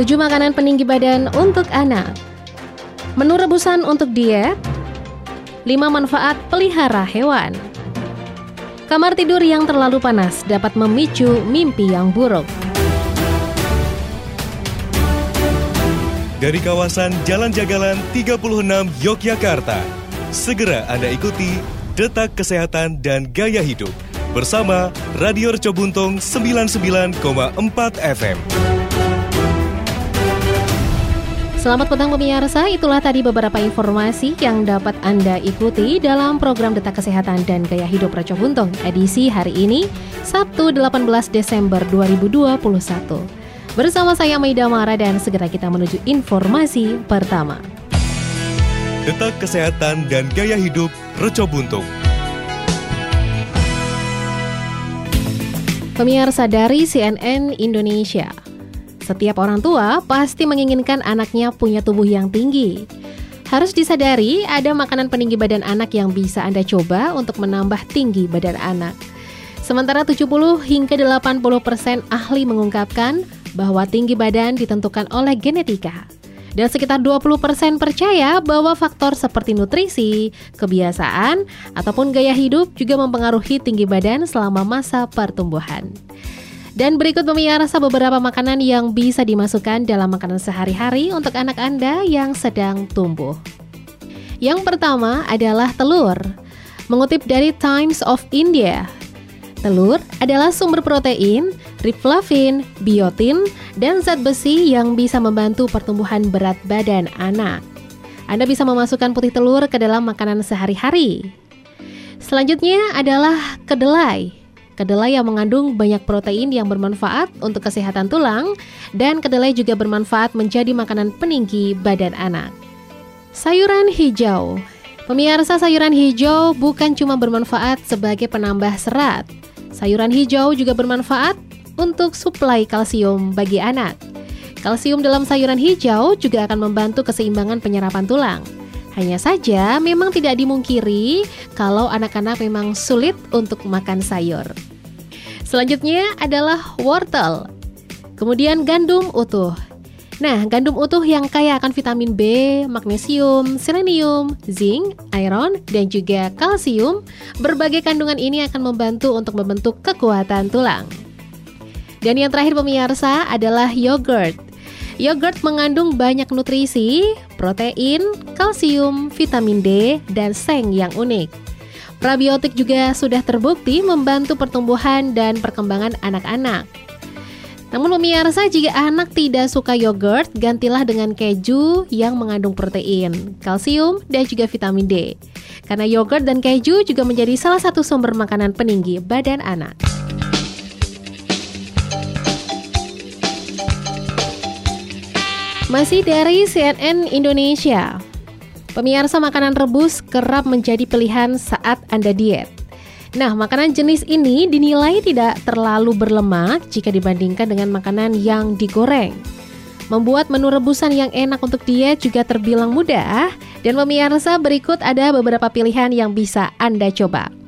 7 makanan peninggi badan untuk anak. Menu rebusan untuk diet. 5 manfaat pelihara hewan. Kamar tidur yang terlalu panas dapat memicu mimpi yang buruk. Dari kawasan Jalan Jagalan 36 Yogyakarta, segera Anda ikuti Detak Kesehatan dan Gaya Hidup bersama Radio Reco Buntung 99,4 FM. Selamat petang pemirsa, itulah tadi beberapa informasi yang dapat Anda ikuti dalam program Detak Kesehatan dan Gaya Hidup Raco Buntung edisi hari ini, Sabtu 18 Desember 2021. Bersama saya Maida Mara dan segera kita menuju informasi pertama. Detak Kesehatan dan Gaya Hidup Reco Buntung. Pemirsa dari CNN Indonesia, setiap orang tua pasti menginginkan anaknya punya tubuh yang tinggi. Harus disadari ada makanan peninggi badan anak yang bisa Anda coba untuk menambah tinggi badan anak. Sementara 70 hingga 80% ahli mengungkapkan bahwa tinggi badan ditentukan oleh genetika. Dan sekitar 20% percaya bahwa faktor seperti nutrisi, kebiasaan, ataupun gaya hidup juga mempengaruhi tinggi badan selama masa pertumbuhan. Dan berikut pemirsa beberapa makanan yang bisa dimasukkan dalam makanan sehari-hari untuk anak Anda yang sedang tumbuh. Yang pertama adalah telur. Mengutip dari Times of India, telur adalah sumber protein, riboflavin, biotin, dan zat besi yang bisa membantu pertumbuhan berat badan anak. Anda bisa memasukkan putih telur ke dalam makanan sehari-hari. Selanjutnya adalah kedelai. Kedelai yang mengandung banyak protein yang bermanfaat untuk kesehatan tulang dan kedelai juga bermanfaat menjadi makanan peninggi badan anak. Sayuran hijau. Pemirsa sayuran hijau bukan cuma bermanfaat sebagai penambah serat. Sayuran hijau juga bermanfaat untuk suplai kalsium bagi anak. Kalsium dalam sayuran hijau juga akan membantu keseimbangan penyerapan tulang. Hanya saja memang tidak dimungkiri kalau anak-anak memang sulit untuk makan sayur. Selanjutnya adalah wortel. Kemudian gandum utuh. Nah, gandum utuh yang kaya akan vitamin B, magnesium, selenium, zinc, iron, dan juga kalsium, berbagai kandungan ini akan membantu untuk membentuk kekuatan tulang. Dan yang terakhir pemirsa adalah yogurt. Yogurt mengandung banyak nutrisi, protein, kalsium, vitamin D, dan seng yang unik. Probiotik juga sudah terbukti membantu pertumbuhan dan perkembangan anak-anak. Namun pemirsa, jika anak tidak suka yogurt, gantilah dengan keju yang mengandung protein, kalsium, dan juga vitamin D. Karena yogurt dan keju juga menjadi salah satu sumber makanan peninggi badan anak. Masih dari CNN Indonesia, Pemirsa makanan rebus kerap menjadi pilihan saat Anda diet. Nah, makanan jenis ini dinilai tidak terlalu berlemak jika dibandingkan dengan makanan yang digoreng. Membuat menu rebusan yang enak untuk diet juga terbilang mudah, dan pemirsa berikut ada beberapa pilihan yang bisa Anda coba.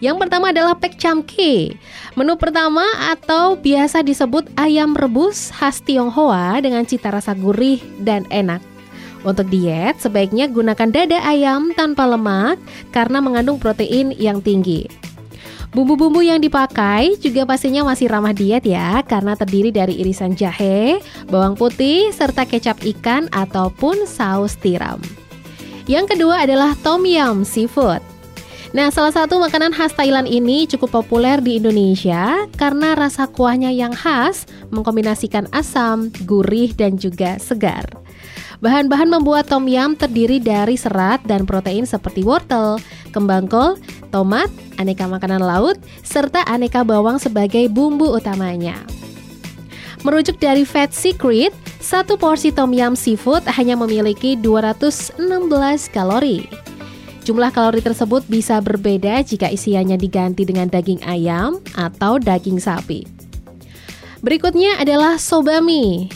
Yang pertama adalah pek camki. Menu pertama atau biasa disebut ayam rebus khas Tionghoa dengan cita rasa gurih dan enak. Untuk diet, sebaiknya gunakan dada ayam tanpa lemak karena mengandung protein yang tinggi. Bumbu-bumbu yang dipakai juga pastinya masih ramah diet ya karena terdiri dari irisan jahe, bawang putih, serta kecap ikan ataupun saus tiram. Yang kedua adalah tom yum seafood. Nah, salah satu makanan khas Thailand ini cukup populer di Indonesia karena rasa kuahnya yang khas mengkombinasikan asam, gurih, dan juga segar. Bahan-bahan membuat tom yum terdiri dari serat dan protein seperti wortel, kembang kol, tomat, aneka makanan laut, serta aneka bawang sebagai bumbu utamanya. Merujuk dari Fat Secret, satu porsi tom yum seafood hanya memiliki 216 kalori. Jumlah kalori tersebut bisa berbeda jika isiannya diganti dengan daging ayam atau daging sapi. Berikutnya adalah sobami.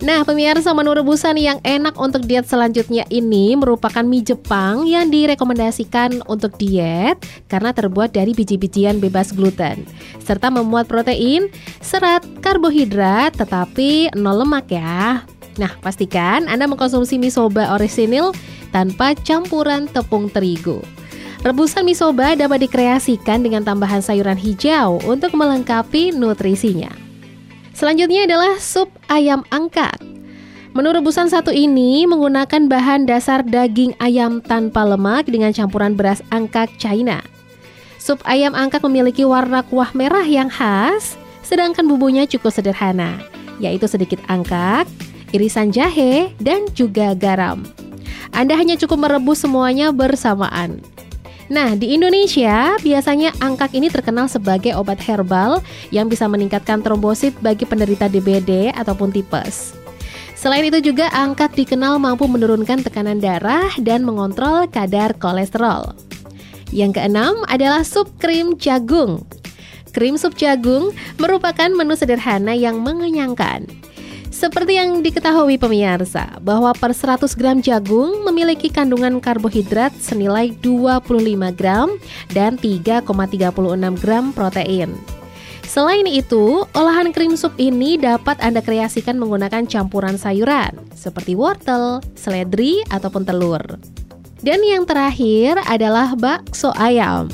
Nah, pemirsa menu rebusan yang enak untuk diet selanjutnya ini merupakan mie Jepang yang direkomendasikan untuk diet karena terbuat dari biji-bijian bebas gluten serta memuat protein, serat, karbohidrat tetapi nol lemak ya. Nah, pastikan Anda mengkonsumsi mie soba orisinil tanpa campuran tepung terigu. Rebusan mie soba dapat dikreasikan dengan tambahan sayuran hijau untuk melengkapi nutrisinya. Selanjutnya adalah sup ayam angkat. Menu rebusan satu ini menggunakan bahan dasar daging ayam tanpa lemak dengan campuran beras angkat China. Sup ayam angkat memiliki warna kuah merah yang khas, sedangkan bumbunya cukup sederhana, yaitu sedikit angkat, irisan jahe, dan juga garam. Anda hanya cukup merebus semuanya bersamaan. Nah, di Indonesia biasanya angkak ini terkenal sebagai obat herbal yang bisa meningkatkan trombosit bagi penderita DBD ataupun tipes. Selain itu juga angkat dikenal mampu menurunkan tekanan darah dan mengontrol kadar kolesterol. Yang keenam adalah sup krim jagung. Krim sup jagung merupakan menu sederhana yang mengenyangkan. Seperti yang diketahui pemirsa, bahwa per 100 gram jagung memiliki kandungan karbohidrat senilai 25 gram dan 3,36 gram protein. Selain itu, olahan krim sup ini dapat Anda kreasikan menggunakan campuran sayuran seperti wortel, seledri, ataupun telur. Dan yang terakhir adalah bakso ayam.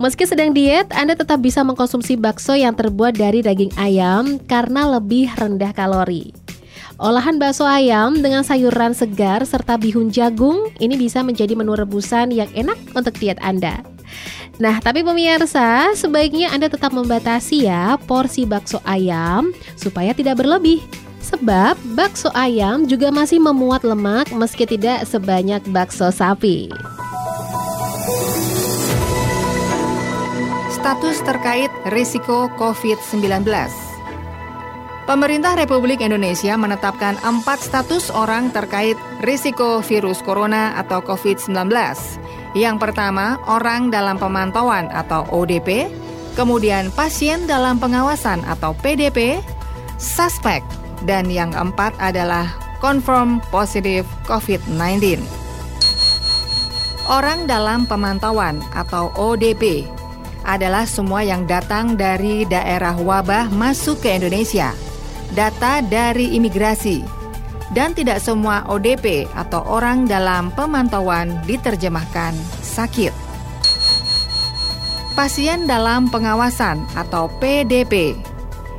Meski sedang diet, Anda tetap bisa mengkonsumsi bakso yang terbuat dari daging ayam karena lebih rendah kalori. Olahan bakso ayam dengan sayuran segar serta bihun jagung ini bisa menjadi menu rebusan yang enak untuk diet Anda. Nah, tapi pemirsa, sebaiknya Anda tetap membatasi ya porsi bakso ayam supaya tidak berlebih. Sebab bakso ayam juga masih memuat lemak meski tidak sebanyak bakso sapi. Status terkait risiko COVID-19 Pemerintah Republik Indonesia menetapkan empat status orang terkait risiko virus corona atau COVID-19. Yang pertama, orang dalam pemantauan atau ODP, kemudian pasien dalam pengawasan atau PDP, suspek, dan yang keempat adalah confirm positif COVID-19. Orang dalam pemantauan atau ODP adalah semua yang datang dari daerah wabah masuk ke Indonesia, data dari imigrasi, dan tidak semua ODP atau orang dalam pemantauan diterjemahkan sakit. Pasien dalam pengawasan atau PDP,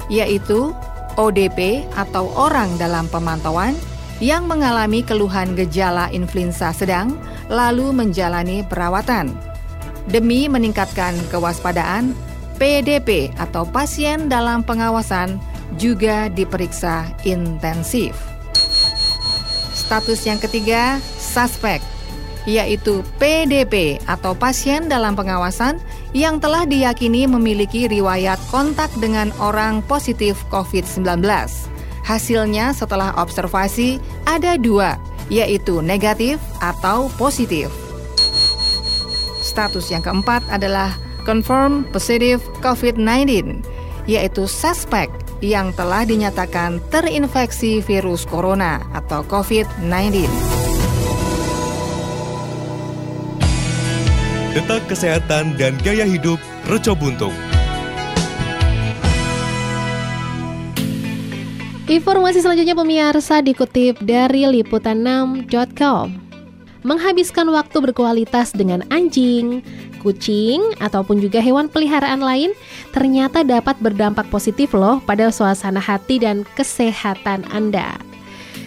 yaitu ODP atau orang dalam pemantauan yang mengalami keluhan gejala influenza sedang lalu menjalani perawatan Demi meningkatkan kewaspadaan, PDP atau pasien dalam pengawasan juga diperiksa intensif. Status yang ketiga, suspek, yaitu PDP atau pasien dalam pengawasan yang telah diyakini memiliki riwayat kontak dengan orang positif COVID-19. Hasilnya setelah observasi ada dua, yaitu negatif atau positif. Status yang keempat adalah confirm positive COVID-19, yaitu suspek yang telah dinyatakan terinfeksi virus corona atau COVID-19. Detak Kesehatan dan Gaya Hidup Reco Buntung. Informasi selanjutnya pemirsa dikutip dari liputan6.com menghabiskan waktu berkualitas dengan anjing, kucing, ataupun juga hewan peliharaan lain ternyata dapat berdampak positif loh pada suasana hati dan kesehatan Anda.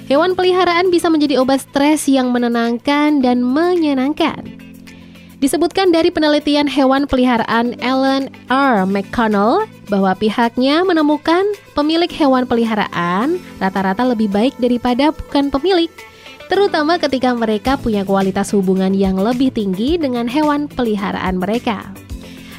Hewan peliharaan bisa menjadi obat stres yang menenangkan dan menyenangkan. Disebutkan dari penelitian hewan peliharaan Ellen R. McConnell bahwa pihaknya menemukan pemilik hewan peliharaan rata-rata lebih baik daripada bukan pemilik terutama ketika mereka punya kualitas hubungan yang lebih tinggi dengan hewan peliharaan mereka.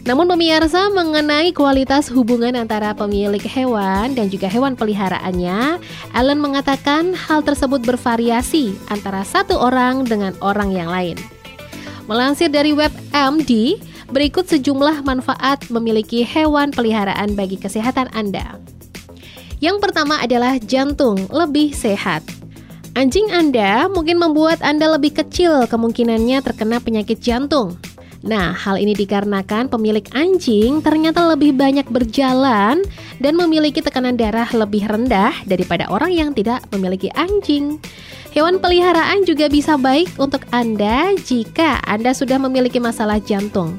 Namun pemirsa mengenai kualitas hubungan antara pemilik hewan dan juga hewan peliharaannya, Allen mengatakan hal tersebut bervariasi antara satu orang dengan orang yang lain. Melansir dari web MD, berikut sejumlah manfaat memiliki hewan peliharaan bagi kesehatan Anda. Yang pertama adalah jantung lebih sehat. Anjing Anda mungkin membuat Anda lebih kecil kemungkinannya terkena penyakit jantung. Nah, hal ini dikarenakan pemilik anjing ternyata lebih banyak berjalan dan memiliki tekanan darah lebih rendah daripada orang yang tidak memiliki anjing. Hewan peliharaan juga bisa baik untuk Anda jika Anda sudah memiliki masalah jantung.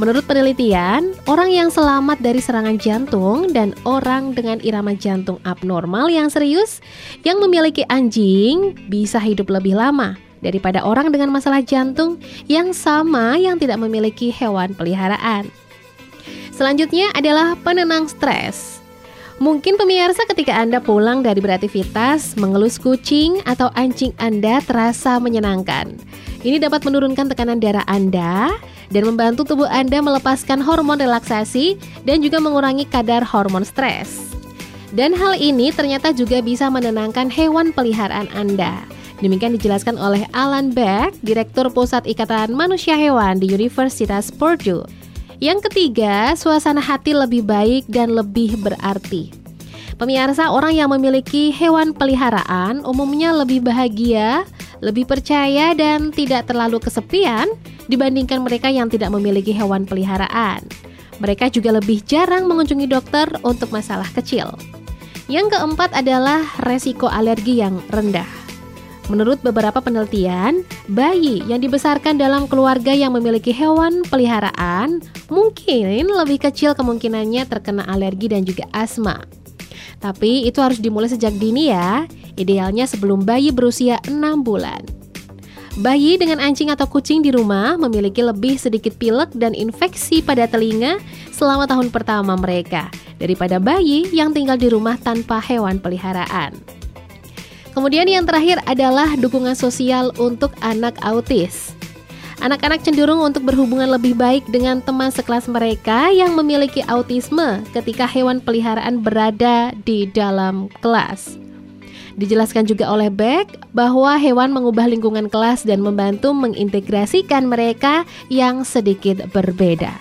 Menurut penelitian, orang yang selamat dari serangan jantung dan orang dengan irama jantung abnormal yang serius yang memiliki anjing bisa hidup lebih lama daripada orang dengan masalah jantung yang sama yang tidak memiliki hewan peliharaan. Selanjutnya adalah penenang stres. Mungkin pemirsa ketika Anda pulang dari beraktivitas, mengelus kucing atau anjing Anda terasa menyenangkan. Ini dapat menurunkan tekanan darah Anda dan membantu tubuh Anda melepaskan hormon relaksasi dan juga mengurangi kadar hormon stres. Dan hal ini ternyata juga bisa menenangkan hewan peliharaan Anda. Demikian dijelaskan oleh Alan Beck, Direktur Pusat Ikatan Manusia Hewan di Universitas Purdue. Yang ketiga, suasana hati lebih baik dan lebih berarti. Pemirsa, orang yang memiliki hewan peliharaan umumnya lebih bahagia, lebih percaya dan tidak terlalu kesepian dibandingkan mereka yang tidak memiliki hewan peliharaan. Mereka juga lebih jarang mengunjungi dokter untuk masalah kecil. Yang keempat adalah resiko alergi yang rendah. Menurut beberapa penelitian, bayi yang dibesarkan dalam keluarga yang memiliki hewan peliharaan mungkin lebih kecil kemungkinannya terkena alergi dan juga asma. Tapi itu harus dimulai sejak dini ya, idealnya sebelum bayi berusia 6 bulan. Bayi dengan anjing atau kucing di rumah memiliki lebih sedikit pilek dan infeksi pada telinga selama tahun pertama mereka daripada bayi yang tinggal di rumah tanpa hewan peliharaan. Kemudian yang terakhir adalah dukungan sosial untuk anak autis. Anak-anak cenderung untuk berhubungan lebih baik dengan teman sekelas mereka yang memiliki autisme ketika hewan peliharaan berada di dalam kelas. Dijelaskan juga oleh Beck bahwa hewan mengubah lingkungan kelas dan membantu mengintegrasikan mereka yang sedikit berbeda.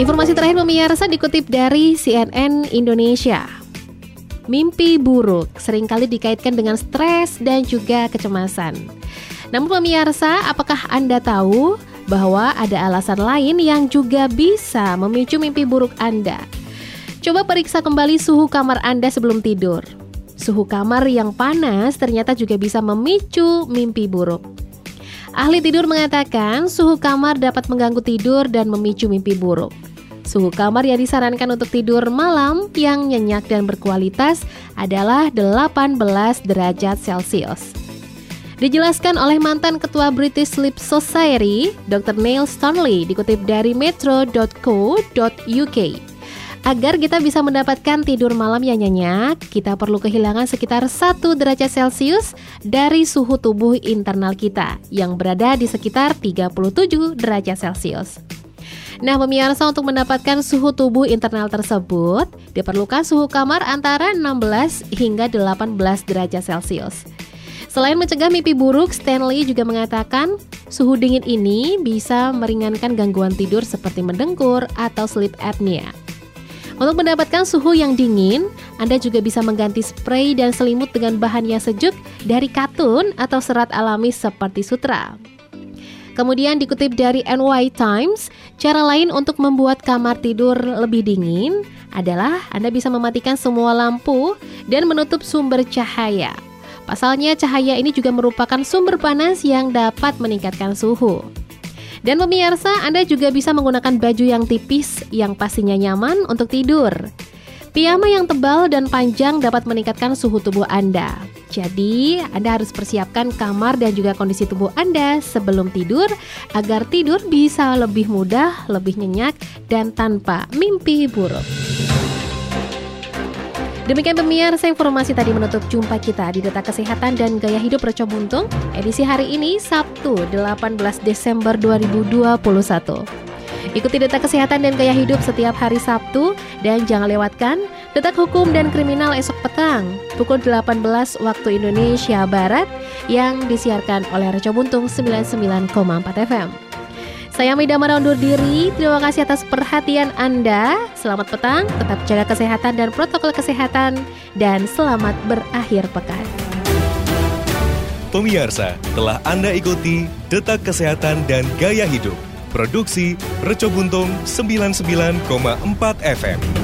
Informasi terakhir pemirsa dikutip dari CNN Indonesia. Mimpi buruk sering kali dikaitkan dengan stres dan juga kecemasan. Namun pemirsa, apakah Anda tahu bahwa ada alasan lain yang juga bisa memicu mimpi buruk Anda? Coba periksa kembali suhu kamar Anda sebelum tidur. Suhu kamar yang panas ternyata juga bisa memicu mimpi buruk. Ahli tidur mengatakan suhu kamar dapat mengganggu tidur dan memicu mimpi buruk. Suhu kamar yang disarankan untuk tidur malam yang nyenyak dan berkualitas adalah 18 derajat Celcius. Dijelaskan oleh mantan ketua British Sleep Society, Dr. Neil Stanley, dikutip dari metro.co.uk. Agar kita bisa mendapatkan tidur malam yang nyenyak, kita perlu kehilangan sekitar 1 derajat Celcius dari suhu tubuh internal kita yang berada di sekitar 37 derajat Celcius. Nah, pemirsa untuk mendapatkan suhu tubuh internal tersebut, diperlukan suhu kamar antara 16 hingga 18 derajat Celcius. Selain mencegah mimpi buruk, Stanley juga mengatakan suhu dingin ini bisa meringankan gangguan tidur seperti mendengkur atau sleep apnea. Untuk mendapatkan suhu yang dingin, Anda juga bisa mengganti spray dan selimut dengan bahan yang sejuk dari katun atau serat alami seperti sutra. Kemudian dikutip dari NY Times, cara lain untuk membuat kamar tidur lebih dingin adalah Anda bisa mematikan semua lampu dan menutup sumber cahaya. Pasalnya cahaya ini juga merupakan sumber panas yang dapat meningkatkan suhu. Dan pemirsa, Anda juga bisa menggunakan baju yang tipis yang pastinya nyaman untuk tidur. Piyama yang tebal dan panjang dapat meningkatkan suhu tubuh Anda. Jadi, Anda harus persiapkan kamar dan juga kondisi tubuh Anda sebelum tidur agar tidur bisa lebih mudah, lebih nyenyak, dan tanpa mimpi buruk. Demikian pemirsa informasi tadi menutup jumpa kita di Data Kesehatan dan Gaya Hidup Reco Buntung edisi hari ini Sabtu 18 Desember 2021. Ikuti Detak Kesehatan dan Gaya Hidup setiap hari Sabtu dan jangan lewatkan Detak Hukum dan Kriminal esok petang pukul 18 waktu Indonesia Barat yang disiarkan oleh Reco Buntung 99,4 FM. Saya Mida undur diri. Terima kasih atas perhatian Anda. Selamat petang, tetap jaga kesehatan dan protokol kesehatan, dan selamat berakhir pekan. Pemirsa, telah Anda ikuti Detak Kesehatan dan Gaya Hidup. Produksi Reco Buntung 99,4 FM.